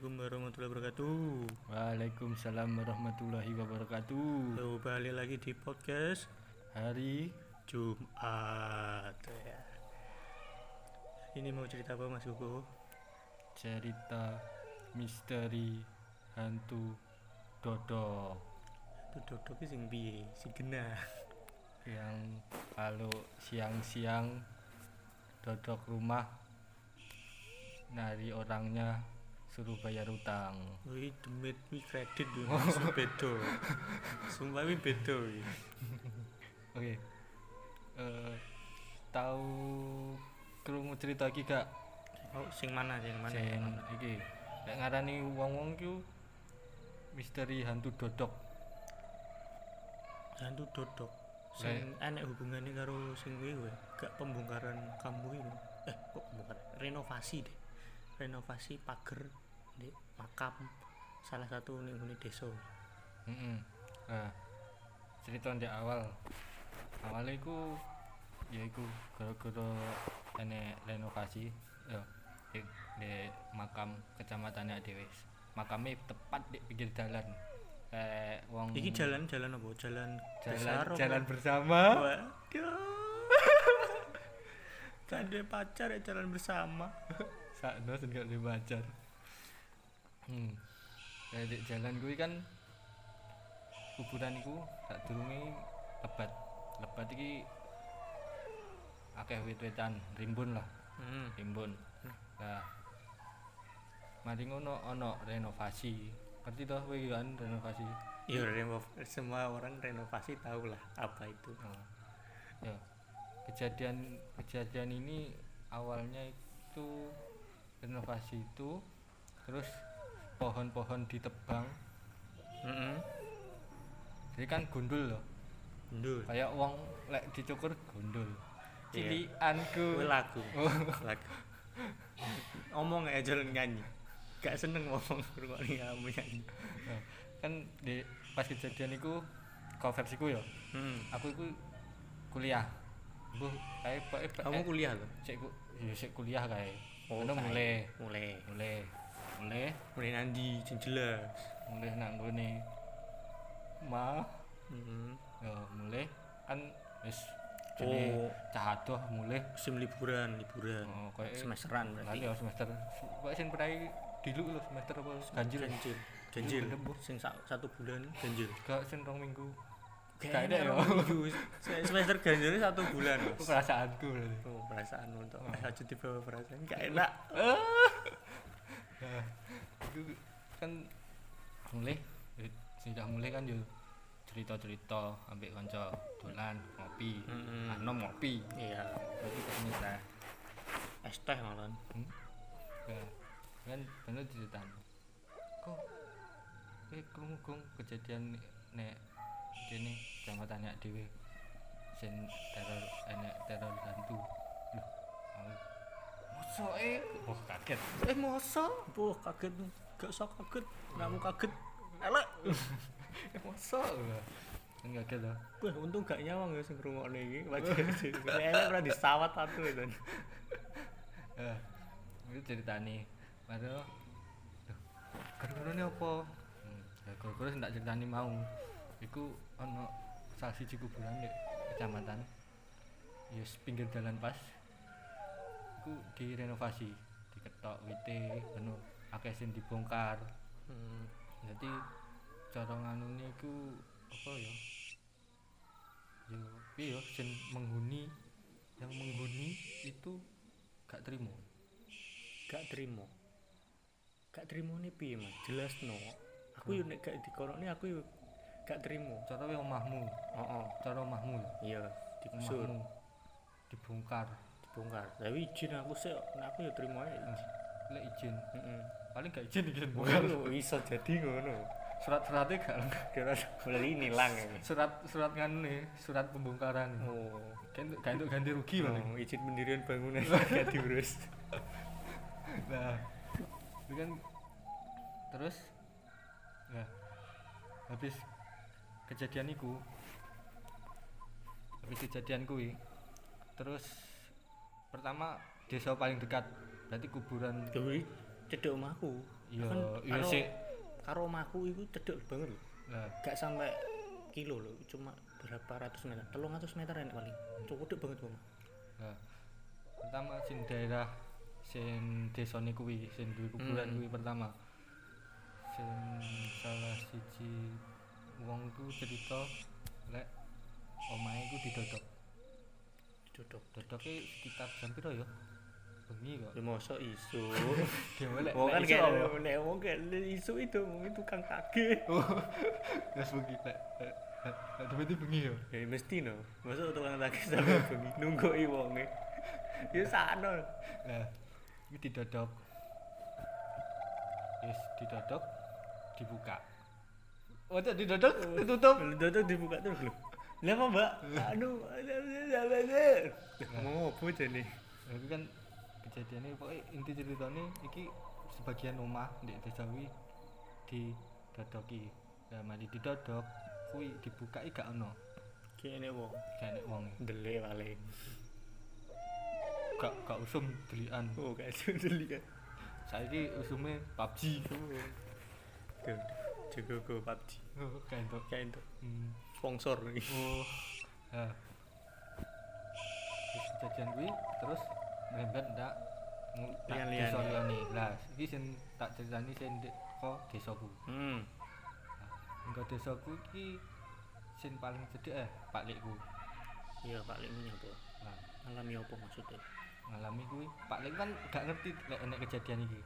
Assalamualaikum warahmatullahi wabarakatuh. Waalaikumsalam warahmatullahi wabarakatuh. Tuh balik lagi di podcast Hari Jumat. Ya. Ini mau cerita apa Mas Hugo? cerita misteri hantu dodok Itu dodok sing piye? Sing genah. yang kalau siang-siang dodok rumah nari orangnya suruh bayar utang. Wih, demit wi kredit. Langsung beda. Sumpah wi beda wi. Oke. Eh tahu krungu cerita iki gak? Oh, sing mana sing mana? Sing iki. Lek ngarani wong-wong ku misteri hantu dodok. Hantu dodok. Sing enek hubungannya karo sing kuwi. Gak pembongkaran kambuh itu. Eh, kok pembongkaran? Renovasi deh. Renovasi pagar di makam salah satu ngene desa. Mm Nah, cerita di awal. Awalnya iku ya iku gara-gara enek renovasi ya di, di makam kecamatan dhewe. Makamnya tepat di pinggir jalan. Kayak wong Iki jalan-jalan apa? Jalan jalan, besar apa? jalan bersama. Waduh. Kade pacar ya jalan bersama. Sakno sing gak dibacar. Hmm. Kayak di jalan kuwi kan kuburan iku sak durunge lebat. Lebat iki akeh wit-witan, rimbun lah, Hmm. rimbun. Nah. Mari ngono ana renovasi. Ngerti toh kowe kan renovasi? Ya renov semua orang renovasi tahu lah apa itu. Oh. Ya. Kejadian kejadian ini awalnya itu renovasi itu terus pohon-pohon ditebang. Heeh. Jadi kan gundul loh. Ndul. Kayak wong lek dicukur gundul. Iya. Cilianku. Kuwi lagu. Oh. lagu. Omong aja jalan nyanyi. Gak seneng ngomong ngrungokne kamu nyanyi. Kan di pas kejadian itu konversiku ya. Hmm. Aku itu kuliah. Bu, kayak Kamu kuliah loh? Ku, ya sik kuliah kayak. Oh, mulai, Mulai. mulai, mulai Mulai nanti sing jelas. mulai nang gone ma Heeh. ya mulai kan wis Oh. cah adoh mulai Musim liburan, liburan. oh kayak Semesteran berarti. ya semester kok sing pernah dilu lho semester apa ganjil Ganjil. Ganjil. Sing sa- satu bulan ganjil. gak sing rong minggu Kayaknya Gak ada ya. Semester ganjil satu bulan. Mas. Itu perasaanku berarti Oh, perasaan untuk aja dibawa perasaan gak enak. itu kan mulai eh, sudah mulai kan yo cerita-cerita ambek kanca dolan ngopi Mm-mm. anom ngopi Iya, berarti ke sini teh es teh malah. Hmm? Nah, kan bener diceritain. Kok eh krungu gong kejadian nek kene kecamatan nek dhewe sen teror enek teror hantu. Aku mosok eh wah kaget. Eh masa? Wah kaget. Gak usah kaget. Kamu kaget. Elek. Eh lah. Kan kaget lah. Wah, untung gak nyawang ya sing ngrungokne iki. Wajar sih. Elek pernah disawat satu itu. Eh, itu ceritane. Padahal gara-gara ini apa? Hmm, ya gara-gara sing tak ceritani mau. Iku ana salah siji kuburan di kecamatan. Ya yes, pinggir jalan pas. Iku direnovasi, diketok wite, penuh akeh sing dibongkar. Hmm. Jadi cara nganune iku apa ya? Ya piye ya sing menghuni yang menghuni itu gak terima. Gak terima. Gak terima nih piye, Mas? Jelas no. Aku yo nek gak dikorokne aku yo gak terima. cara omahmu Heeh. cara omahmu lho. Iya, digusur, omahmu dibongkar dibongkar. Tapi izin aku sih, nek aku yo terima ae. lek izin Heeh. paling gak izin izin bongkar Ngono iso jadi ngono. surat-suratnya gak Kira beli nilang ya. surat surat nganu nih surat pembongkaran Oh. kan gak untuk ganti rugi paling Oh, izin pendirian bangunan gak diurus. nah itu kan terus nah habis kejadian itu habis kejadian kuwi terus pertama desa paling dekat berarti kuburan. Dewi cedek omahku. iya Kan iya sih. karo omahku iku cedek banget lho. Lah. Gak sampai kilo lho cuma berapa ratus meter telung ratus meter enak paling. Cedek banget omah. Lah pertama sing daerah sing desane kuwi sing duwe kuburan Hmm. kuwi pertama. Sing salah siji wong ku cerita lek omahe ku didodok dodok dodoknya sekitar jam piro ya bengi kok. Ya mosok isu. Dia lek Wong kan kayak nek wong kayak isu itu itu tukang kage Gas bengi lek lek demi bengi ya ya mesti no. Masa tukang kage sampai bengi nunggu wonge. Ya sakno. Nah, ini didodok. Yes, didodok, dibuka. Oh, itu didodok, ditutup. dodok dibuka terus lho lah apa mbak aduh mau apa aja nih Nah, itu kan kejadiannya pokoknya inti ceritanya iki sebagian rumah di desa wi didodoki. Nah, mari didodok, kuwi dibuka gak ono. kayaknya wong Gak enek wong. dele paling Gak gak usum delian. oh kayak dele kan Saiki usume PUBG. tuh jago go PUBG Oh, kayak itu. kayak itu Hmm. Sponsor nih Oh. Nah. Terus kejadian kuwi terus merembet ndak desa liyane. Lah, sing tak ceritani ndek kok desaku. hmm Engko desaku iki sing paling cedek eh Pak Likku. iya pak lek ini apa Nah, alami apa maksudnya ngalami kuwi Pak kan gak ngerti lek enek kejadian iki.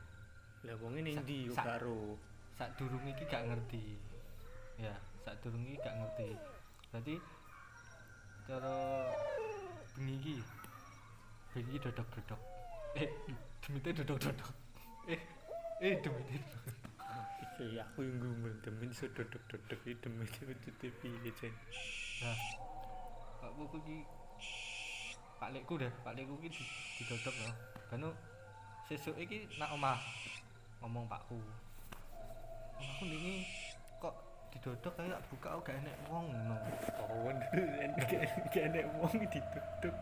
lah wong ini ndi yo karo Sak durung iki gak ngerti. Ya, sak durung iki gak ngerti. Berarti cara bengi iki bengi dodok-dodok. Eh, demite dodok-dodok. Eh, eh demite. iki aku yang ngomong demen iso dodok-dodok iki demen itu TV jen Nah, Pak Buku iki Pak Lekku deh, Pak Lekku iki di- didodok loh. Bano sesuk iki nak omah ngomong Pakku. Omahku ini kok didodok kayak buka oh, gak enek wong ngono. oh kayak enek wong didodok.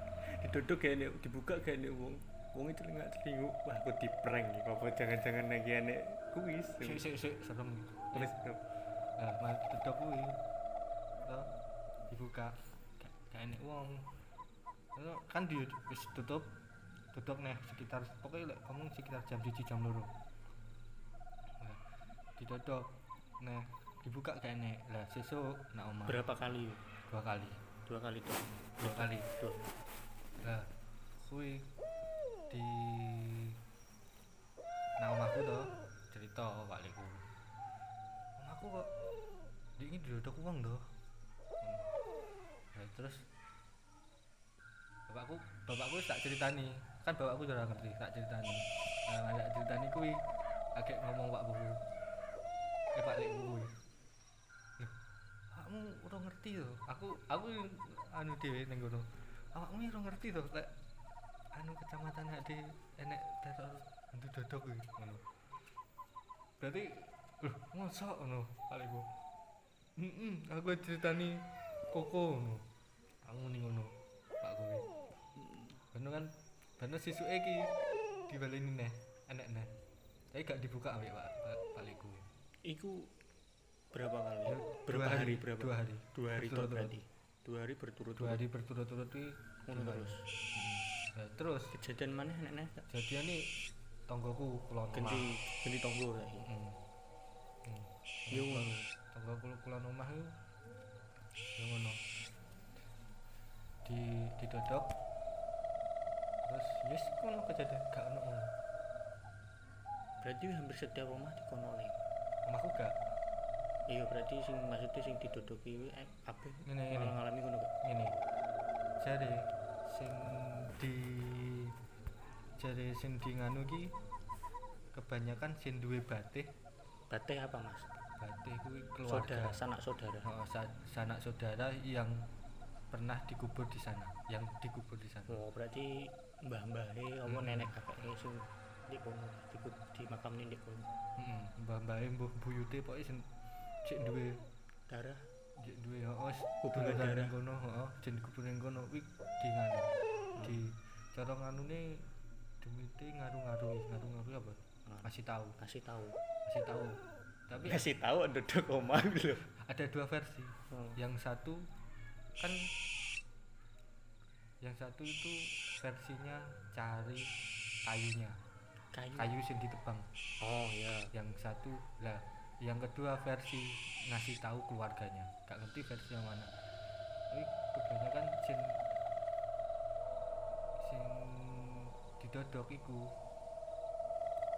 Didodok kayak enek dibuka kayak enek wong. Wong itu nggak celinguk. Wah aku di prank nih apa jangan-jangan lagi enek kuis. Sik sik sik serem gitu. terus Nah, mas dodok kuwi. Toh dibuka. Gak gak enek wong. Lalu kan di wis tutup tutup nih sekitar pokoknya kamu sekitar jam 1 jam 2 nah, didodok nah dibuka enek lah sesuk nak omah. Berapa kali? Dua kali. Dua kali tuh dua kali. Dua. lah kuwi di nang omahku to cerita balikku omahku kok di ini didodok uang to. Nah, terus bapakku bapakku tak ceritani. Kan bapakku sudah ngerti tak ceritani. Nah tak ceritani kuwi agak ngomong pak buku. Eh pak Loh, kamu udah ngerti tuh aku aku anu dhewe ning kono. Awakmu ora ngerti to lek anu kecamatan ade enek teror hantu dodok kuwi ngono. Berarti loh mosok ngono paling gua heeh aku ceritani koko ngono. Aku ning ngono pak kuwi bener kan? Bener sisuke iki dibaleni neh enek neh. Tapi gak dibuka ambek pak kuwi Iku berapa kali? Ya, berapa dua hari, berapa? dua hari Dua hari toh Berturut-turut. berarti. Dua hari berturut-turut. dua hari berturut-turut kuwi Ngono terus. hari. Mm. Nah, terus Kejadian mana nenek jadian nih tonggoku kulon ganti ganti tonggo lagi. Hmm. Hmm. Yo Tonggo- tonggo kul kulon omah itu yo ngono di didodok terus yes kono kejadian gak ono berarti hampir setiap rumah di kono omahku gak Iya berarti sing maksudnya sing didodoki kuwi eh, apa? Ngene, ngene. Malah ngalami ngono gak? ini jare sing di jare sing di nganu ki kebanyakan sing duwe batik Bateh apa mas? batik kuwi keluarga Saudara, sanak saudara. Oh, sa- sanak saudara yang pernah dikubur di sana, yang dikubur di sana. Oh berarti mbah-mbahe apa Hmm. nenek kakeknya sing di kono di, di makamnya di kono. Heeh, mbah-mbahe mbuh buyute pokoke sing cek duwe Darah. Cek duwe heeh duluran darah. kono, heeh, jen dikubur ning kono kuwi di nganu. Di cara nganune demite ngaru-ngaru, ngaru-ngaru apa? masih tahu. Kasih tahu. Masih tahu. Tapi kasih tahu duduk omah gitu ada dua versi. Yang satu kan yang satu itu versinya cari kayunya. Kayu. Kayu sing ditebang. Oh ya yang satu lah yang kedua versi ngasih tahu keluarganya. Gak ngerti versi yang mana. Tapi kebanyakan sing sing didodok iku.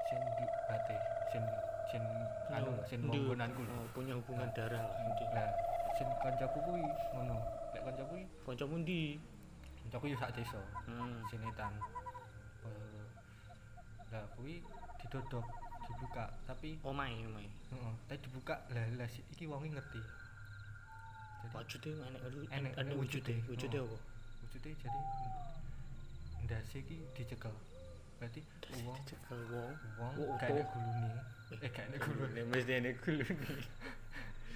Sing di bate sing sing anu sing Ndi- monggonanku lho. oh, punya hubungan darah lah. inti lah sing kancaku kuwi ngono. Lek kancaku kuwi kancamu ndi kancaku yo sak desa. Hmm. sinetan lah kuwi didodok dibuka tapi omae omae Heeh, tapi dibuka lah lah iki wonge ngerti. Jadi wujudnya enek Enek, enek wujudnya. wujudnya Oh. apa wujudnya jadi ndase iki dicekel. Berarti wong cekel wong wong Oh, gak enek apa? gulune. Eh gak enek gulune, mesti enek gulu nih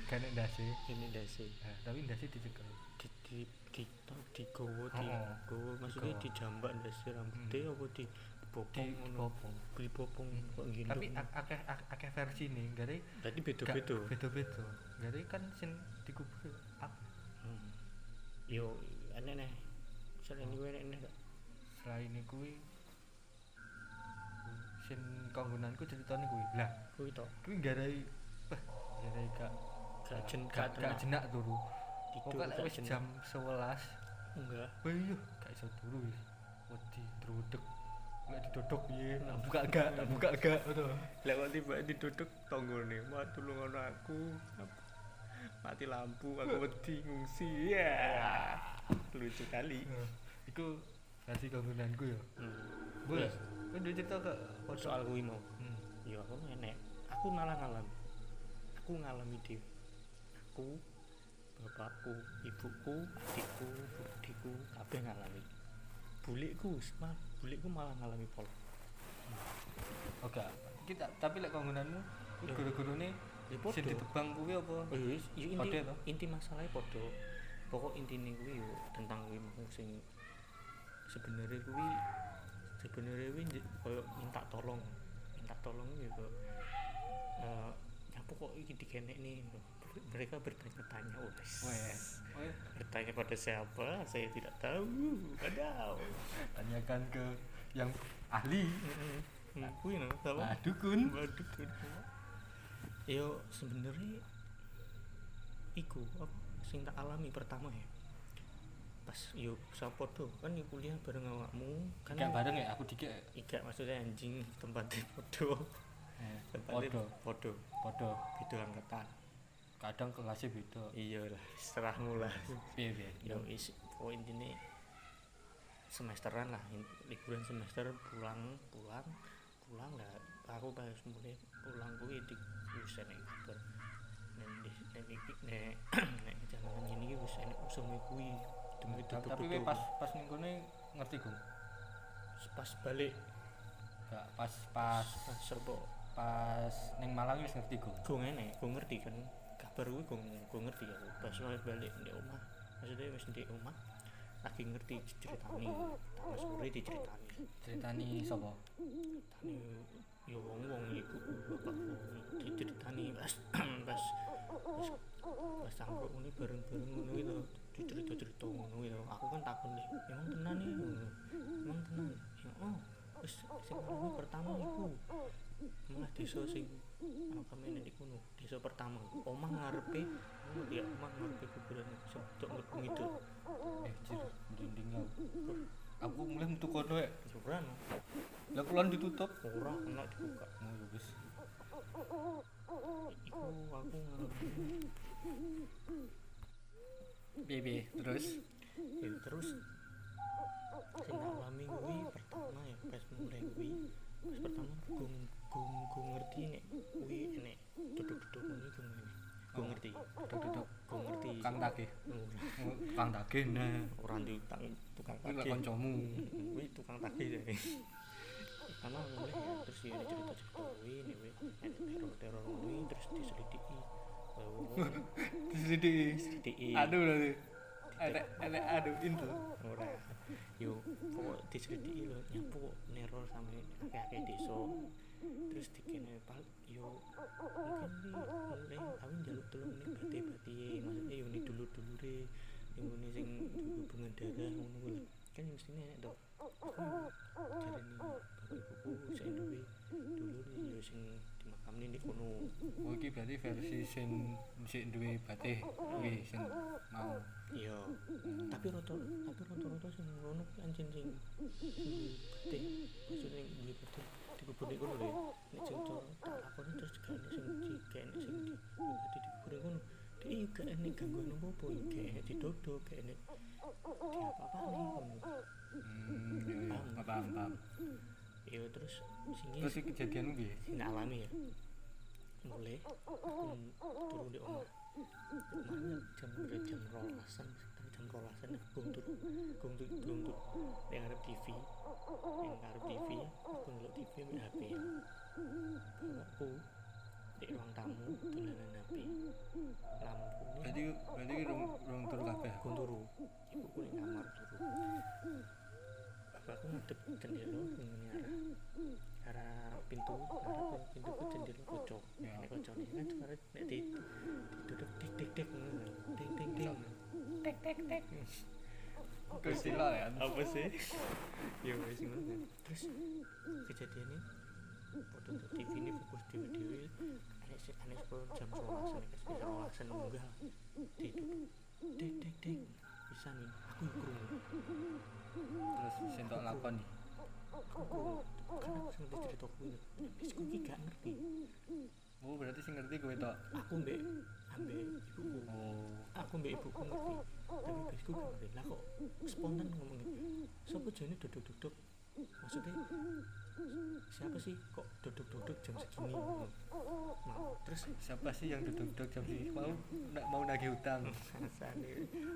gak enek ndase. ini dasi Nah, tapi ndase dicekel. di di di di gowo di Oh, gowo maksudnya dijambak dasi rambutnya apa di Bopong bopong kok gendong Tapi ak- akeh ak- akeh versi nih, gare berarti gak- beda-beda. Beda-beda. Gare kan sing dikubur ak Hmm. yo enek nih. Selain itu enek enek gak selain iku kuwi sing kanggonanku ceritane kuwi. Lah, kuwi to kuwi garai bah garai gak gak jen gak tenak jenak turu. Tidur pokoknya wis jam 11 enggak. Wah iya gak iso turu wis. Wedi drudeg lek didodok piye? Tak buka gak? Tak buka gak? Lek kok tiba diduduk tonggone mak tulung ono aku. Mati lampu aku wedi ngungsi. Ya. Lucu kali. Iku versi kanggonanku ya. Hmm. boleh. Kan dia cerita ke soal kuwi mau. Hmm. ya aku enek? Aku malah ngalami aku ngalami dhewe. Aku bapakku ibuku adikku budiku kabeh ngalami. Bulikku mah bulikku malah ngalami pol oke kita tapi lek kanggonanmu kuwi Ya. guru-gurune ya podo. ditebang kuwi apa? Oh, iya, wis, ya inti inti masalahnya podo. Pokok intine kuwi yo tentang kuwi mau sing sebenarnya kuwi sebenarnya kuwi koyo minta tolong. Minta tolong ya kok eh apa kok iki dikenek nih mereka bertanya-tanya wes wes wes. bertanya pada siapa? Saya tidak tahu. Padahal tanyakan ke yang ahli. Kuwi no apa nah dukun. Kuwi. yo sebenarnya iku apa sing tak alami pertama ya? Pas yo sapa do kan yo kuliah bareng awakmu kan gak bareng ya? Aku dikek. Iga maksudnya anjing tempatnya podo. Tempatnya podo. podo. Podo. Beda angkatan kadang kelasnya beda iya lah serahmu lah piye piye yo is oh intinya semesteran lah liburan semester pulang pulang pulang lah aku pas mulai pulang kuwi di wis enek kabar nek nek iki nek nek jalanan ini wis enek usume kuwi demi Ta- tapi pas pas ning kene ngerti Gung pas balik gak pas pas pas serbo pas ning Malang wis ngerti Gung gue enek gue ngerti kan kabar gue gue ngerti aku pas mulai balik di rumah maksudnya wis di rumah lagi ngerti ceritani mas sore diceritani. Ceritani sapa? Tani yo wong wong iku bapakku diceritani pas pas pas pas sampai ini bareng bareng ngono itu dicerita cerita ngono itu aku kan takut deh emang tenan nih emang tenan. Ya oh wis sing pertama iku. Malah desa sing makamnya di kono desa pertama. Omah ngarepe oh, dia omah ngarepe kuburan sebtok ngebung itu eh jir merinding aku. Aku mulai metu kono ya kuburan lah kulon ditutup? Ora kena dibuka. Oh ya wis. Iku aku piye piye? Terus? Ya terus. Sing alami kuwi pertama ya pas mulai kuwi. Pas pertama gung gue ngerti nek kuwi nek duduk-duduk ngene gue gue ngerti. Duduk-duduk gue ngerti. Kang tage kang tage nah. Ora tukang tukang tage kancamu kuwi tukang tage ya pertama ngene terus ya cerita-cerita kuwi nek teror-teror kuwi terus diselidiki. Diselidiki. Diselidiki. Aduh berarti. Ada ada aduh itu. Ora. Yo pokok diselidiki lho nyapu neror sampe kakek-kakek desa. Terus dikene pal yo mungkin nih oleh aku njaluk tolong nih bati bati maksudnya yo nih dulur dulure yang ini sing hubungan darah ngono kan ya mestinya enak toh cari nih bapak ibuku saya duwe dulur yo sing dimakamne di kono. Oh iki berarti versi sing sik duwe batih kuwi sing mau. Iya. Tapi rata tapi rata-rata sing ngono kuwi anjen sing sing bate maksudnya duwe bate dikubur di kono lho nek sing tak lakoni terus gak enek sing di gak enek sing di dikubur di kono dia yo gak enek gangguan apa-apa yo gak didodok gak enek di apa-apa hmm paham paham iya terus terus iki kejadianmu piye? sing alami ya. Mulai aku turun di omah. Omahnya jam udah jam rolasan jam rolasan aku gung turu yang ngarep TV yang ngarep TV aku ngelok TV ambil HP ya. Bapakku di ruang tamu dolanan HP lampunya berarti berarti rong rong turu kabeh? Aku turu ibuku di kamar turu bapakku ngadep jendela ini arah arah pintu arah pintu ke jendela kocok Ya. nek kocok ini kan suara nek di duduk dek dek ngono. dek dek dek dek dek dek Istilah ya apa sih ya wis ngono kan terus kejadiannya foto untuk TV ini fokus dewi dewi aneh sih aneh sepuluh jam solasan kasih solasan munggah di dek dek dek bisa nih aku krungu terus sing tok lakoni. Aku kan aku sing ngerti cerita kuwi wis kuwi gak ngerti. Oh berarti sing ngerti kowe tok. Aku mbek ambek ibuku. Oh. Aku mbek ibuku ngerti. Tapi besku gak ngerti. Lah kok spontan ngomongin siapa jane duduk duduk maksudnya siapa sih kok duduk duduk jam segini? Nah, terus? Siapa sih yang duduk-duduk jam sini mau ndak mau nagih utang?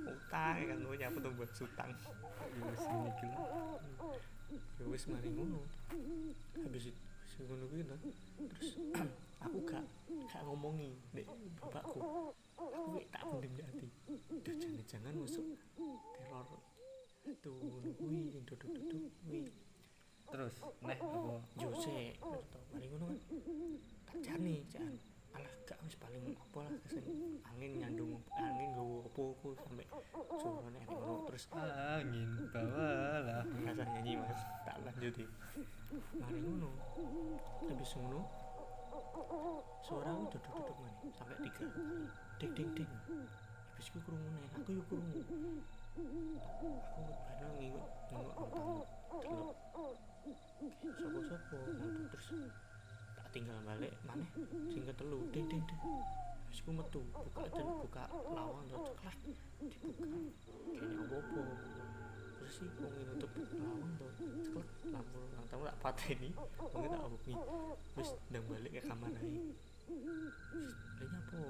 Utang kan gue nyapa tuh buat sutang. Ya wis ngene iki lah ya wis mari ngono. Habis itu ngono kuwi to terus aku gak gak ngomongi dek bapakku. Aku tak pendem di hati Duh, jangan-jangan masuk teror. Tuh ngono kuwi duduk-duduk kuwi terus neh apa Jose to mari ngono kan? Tak jani jan. Alah gak wis paling apa lah sing angin nyandung angin nggawa apa aku sampai suarane enek ngono. terus angin bawalah. Rasa nyanyi mas. Tak lanjuti mari ngono. Habis ngono suara aku duduk duduk mana? Sampai tiga. Ding ding ding. Habis ku krungu nih aku yuk krungu. Aku kadang nginget nginget tamu delok sopo sopo ngono terus tak tinggal balik mana sing ketelu. Ding ding ding habis ku metu buka dan buka lawang tuh ceklek dibuka. Kayaknya apa apa terus sih wong ini nutup lawang tuh ceklek lampu lang tamu tak pateni. Wong tak omongi wis ndang balik ke kamar Wis, lha nyapo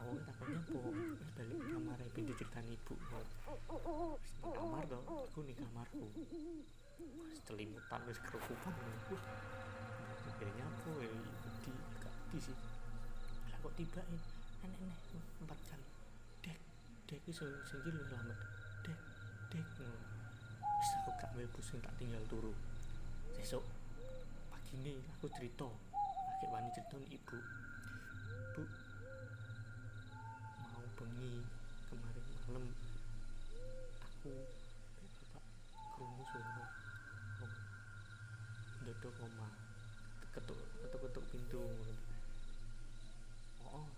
awake takon nyapo wis balik ke kamar pintu ceritani ibu. Nang kamar to aku ning kamarku wis celimutan wis kerukupan akhirnya ya wedi gak wedi sih. Lah kok tiba ya aneh aneh empat kali dek dek itu sing iki lho selamat. Dek dek wis aku gak mlebu sing tak tinggal turu. Sesuk pagi ini aku cerita. Akhir wani cerita ibu. Bu mau bengi kemarin malam aku mbek bapak krungu suara wong ndodok omah ketuk ketuk ketuk pintu ngono. Oh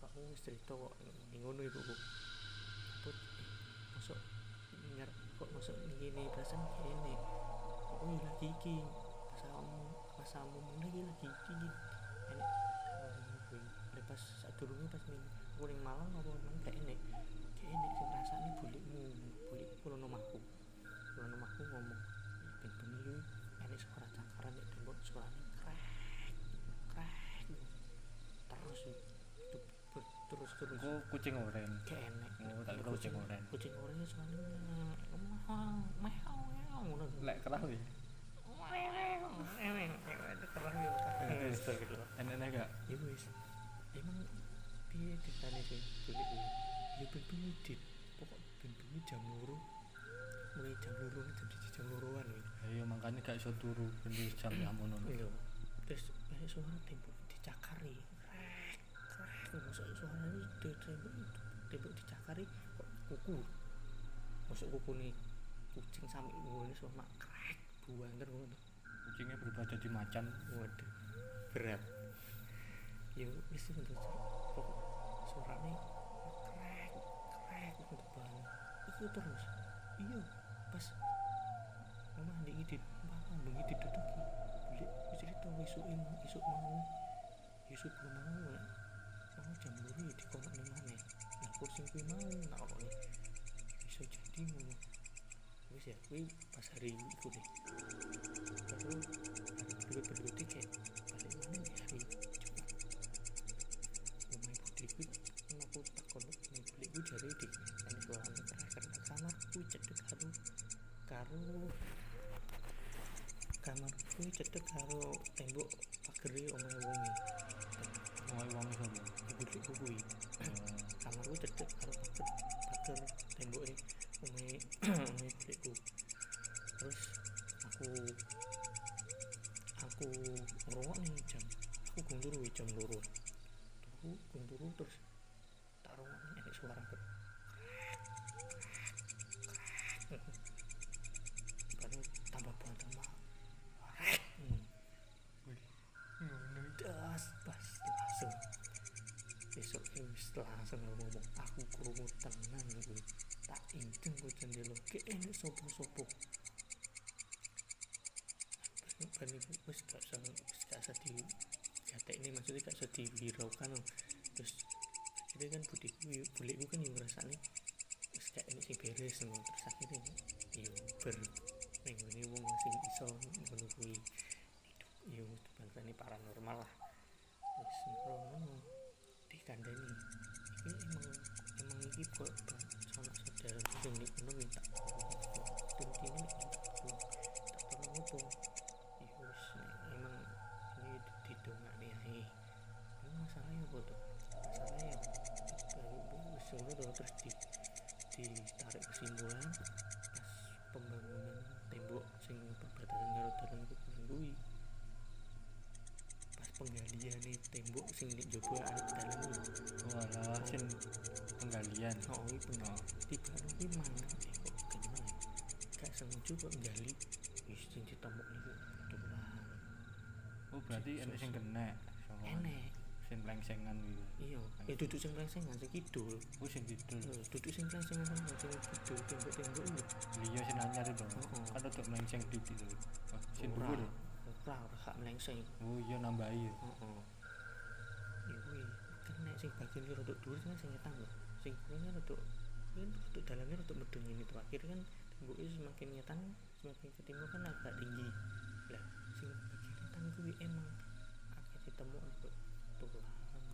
bapakku wis cerita kok ngono ibuku put eh, masuk nyar kok masuk ngene perasaan ngene. Oh lagi iki? Pas kamu pas kamu lagi lagi iki. Enek Lah pas sadurunge pas ning aku ning Malang apa nang gak enek gak enek sing rasane bulikmu bulik kulo omahku. Kulo omahku ngomong ben bengi enek suara cakaran nek tembok suarane krek krek terus itu terus terus. Engko kucing oren. Gak enek oh kira kucing oren. Kucing orangnya suaranya meow meow meow ngono lek kerah gak? Ya wis. Emang piye sih? Bulik kuwi ya ben bengi dit. Pokok ben bengi jam loro. Mulai jam loro siji jam loroan ayo makanya gak iso turu ben jam ya mono lho terus banyak suara tembok dicakari krek krek masuk suara ini tembok tembok dicakari kok kuku. Masuk kuku nih kucing sampai ini sama krek buang ngono. Kucingnya berubah jadi macan. Waduh berat. Ya wis untuk pokok suaranya krek krek banget. Itu terus iya pas mama di ngidit mama bengi diduduki beli cerita isuk isuk mau isuk belum mau luri di kono nih mana nah kucing kuwi mau nak kok nih bisa jadi ngono. Wis ya pas hari itu deh baru hari kedua berikutnya kayak balik mana nih hari Jumat rumah ibu kuwi kan aku takon nih beli gue jari di ada suara terakhir kamar kuwi cedek karo karo kamar. Kuwi cedek karo tembok pagere omahe wonge mau uang sama ibu dik kuwi kamar gue cedek karo pager pager tembok ini umi umi budekku terus aku aku ngerokok nih jam aku gung turu jam loro turu gung turu terus tak rokok nih ada suara ber baru tambah berantem mah hmm. das pas langsung langsung aku ngomong aku krungu tenan aku tak inceng ku ke enek sopo-sopo ban iku wis gak usah wis gak usah di jatek ini maksudnya gak usah dihiraukan loh. terus akhirnya kan budiku bulikku kan yang ngerasane wis gak ini sing beres loh. terus akhirnya yo ber ngene wong sing iso ngono kuwi yo bangsane paranormal lah wis ngono dikandani ini emang iki kok sama saudara sing nek ngono minta tuntine minta tolong tak tolong nek emang ini didongakne ae. Ini masalahnya apa tuh masalahnya baru ngono tuh terus di ditarik kesimpulan pas pembangunan tembok sing perbatasan karo dalan kuwi penggalian nih tembok sing di jopo anak dalam ini walah sin penggalian. Oh ini benar tiba ini mana eh kok ya? Gak sengaja kok gali wis sing ditemuk niku oh berarti enek sing kena enek. sing plengsengan gitu. Iya eh duduk sing plengsengan sing kidul. Oh sing kidul. Eh, duduk sing plengsengan sing kidul tembok-tembok itu liya sing anyar itu Heeh. kan ada melengseng titik itu. Oh, sing dhuwur. Ya? ora ora melengseng. Oh iya nambahi ya. Heeh ya kuwi. Kena sing bagian rodok dhuwur kan sing lho sing kan rodok kan rodok dalamnya rodok medeng ini tuh akhirnya kan tembok itu semakin ngetang semakin ke timur kan agak tinggi. Lah sing bagian ngetang kuwi emang akeh ditemu rodok tulang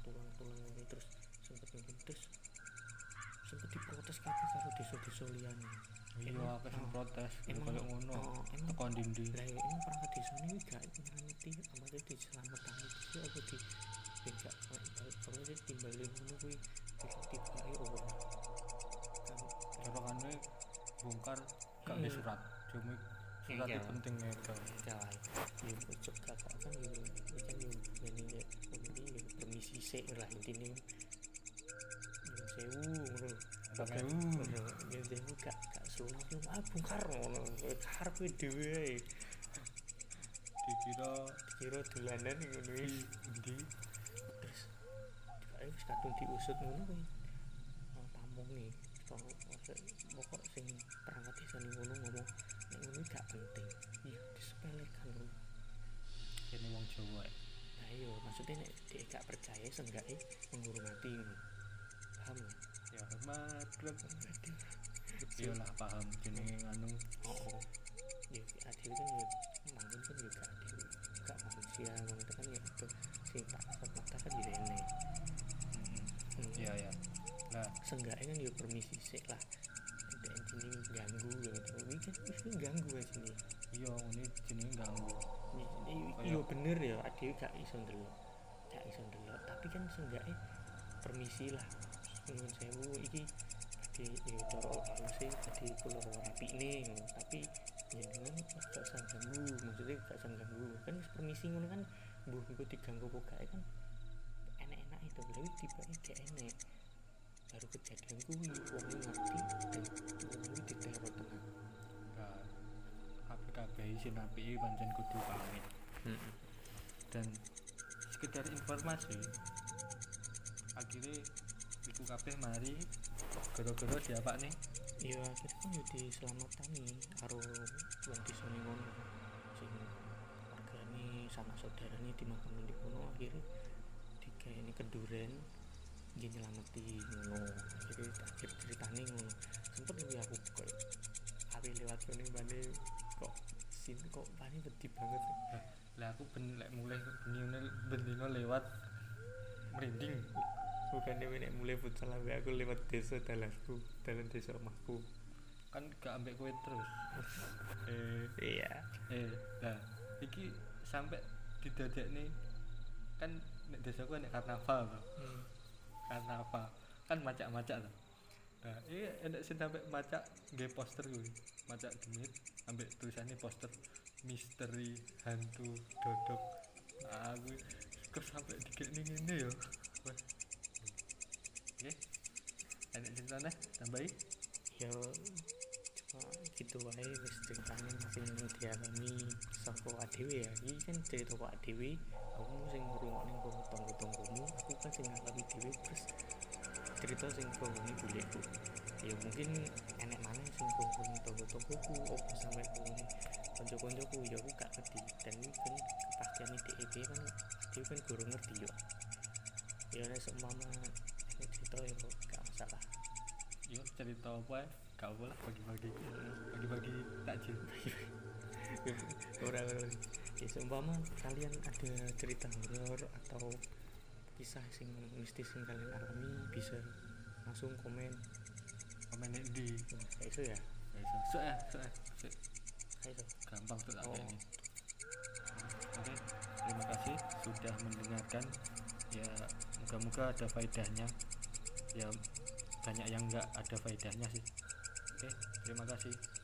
tulang tulang ini. Terus sempet nyumpul terus sempet diprotes kabeh karo desa-desa liyane iya aku sing oh, protes emang- kayak ngono. oh, emang- tekan dindi lah ya emang perangkat desa ini gak ngerti apa sih diselamatkan itu apa di tidak apa sih timbalin ngono kuwi tiba ae ora kan carane bongkar gak Iya. ada surat. Cuma surat Iya. itu penting ya jalan. Yo ojo kakak kan yo yo kan ngene ya ini yo permisi sik lah sewu ngono. Pak Gak- Sewu. sewu. Gak ah bongkar ngono. Dhewe dikira kira dolanan ngono iki wis kadung diusut ngono kuwi. Oh, kalau pokok sing perangkat ning ngono ngomong nek ngono gak penting. Iya disepelekan lho ini wong Jawa ya. nah iya maksudnya nek dia gak percaya seenggaknya menghormati ngono. Paham ya? Ya hormat. Klub iya lah paham jenenge anu. Oh ya adil kan ya manggon kan juga adil. Gak manusia ngono kan ya itu sing tak mata kan ya enek Iya ya lah seenggaknya kan ya permisi sik lah. Tidak ini ganggu gitu. Ini kan ini ganggu aja nih iya ini jenenge ganggu. Iya bener ya adewe gak iso ndelok. Gak iso ndelok. Tapi kan seenggaknya permisi lah. Nyuwun sewu iki badhe ya cara haluse badhe kula rapine tapi jenengan gak usah ganggu. Maksudnya gak usah ganggu. Kan permisi ngono kan buh iku diganggu kok gak kan enak-enak itu tapi tiba gak enak baru kejadian kuwi wong ngerti dan wong kuwi diteror tenan. Nah, kabeh kabeh sing apike pancen kudu pamit. Dan sekedar informasi akhirnya iku kabeh mari gara-gara siapa nih. Iya akhirnya kan yo diselamatani karo wong desa ngono. Sing wargane sanak saudarane dimakamkan di kono akhirnya digawe keduren nggih nyelameti ngono. Jadi akhir ceritane ngono. Sempet luwi aku kok api lewat kene bane kok sin kok bane wedi banget. Lah aku ben lek mulai benine bendino lewat merinding. Bukan nek mulai futsal abe aku lewat desa dalanku dalan desa omahku. Kan gak ambek kowe terus. Eh iya. eh nah iki sampai didadekne kan nek desaku nek karnaval to. Hmm. karnaval. Kan macak-macak to. Nah ini enak sih sampai macak nggih poster kuwi. Macak demit ambek tulisannya poster misteri hantu dodok. Nah, aku kok sampai dikit nih ngene ya. Oke enak ceritanya tambahi. Ya gitu wae wis ceritane sing dialami saka adewe ya. Iki kan cerita kok adewe aku sing ngrungokne kok tonggo-tonggomu aku kan sing ngalami dhewe terus cerita sing konggone ya mungkin enek mana sing konggone tonggo-tonggoku opo sampe kanca-kancaku ya aku gak ngerti. Dan ini kan kepastian kan dia kan guru ngerti yo. Ya nek seumpama cerita ya gak masalah. Cerita apa ya gak apa lah bagi-bagi bagi-bagi takjil ora ora ya seumpama kalian ada cerita horor atau kisah sing mistis yang kalian alami bisa langsung komen. Komen di Nah, kayak itu ya? So ya so ya. So, kayak itu? Gampang tuh Oh. ini oke terima kasih sudah mendengarkan. Ya moga-moga ada faedahnya. Ya banyak yang enggak ada faedahnya sih oke terima kasih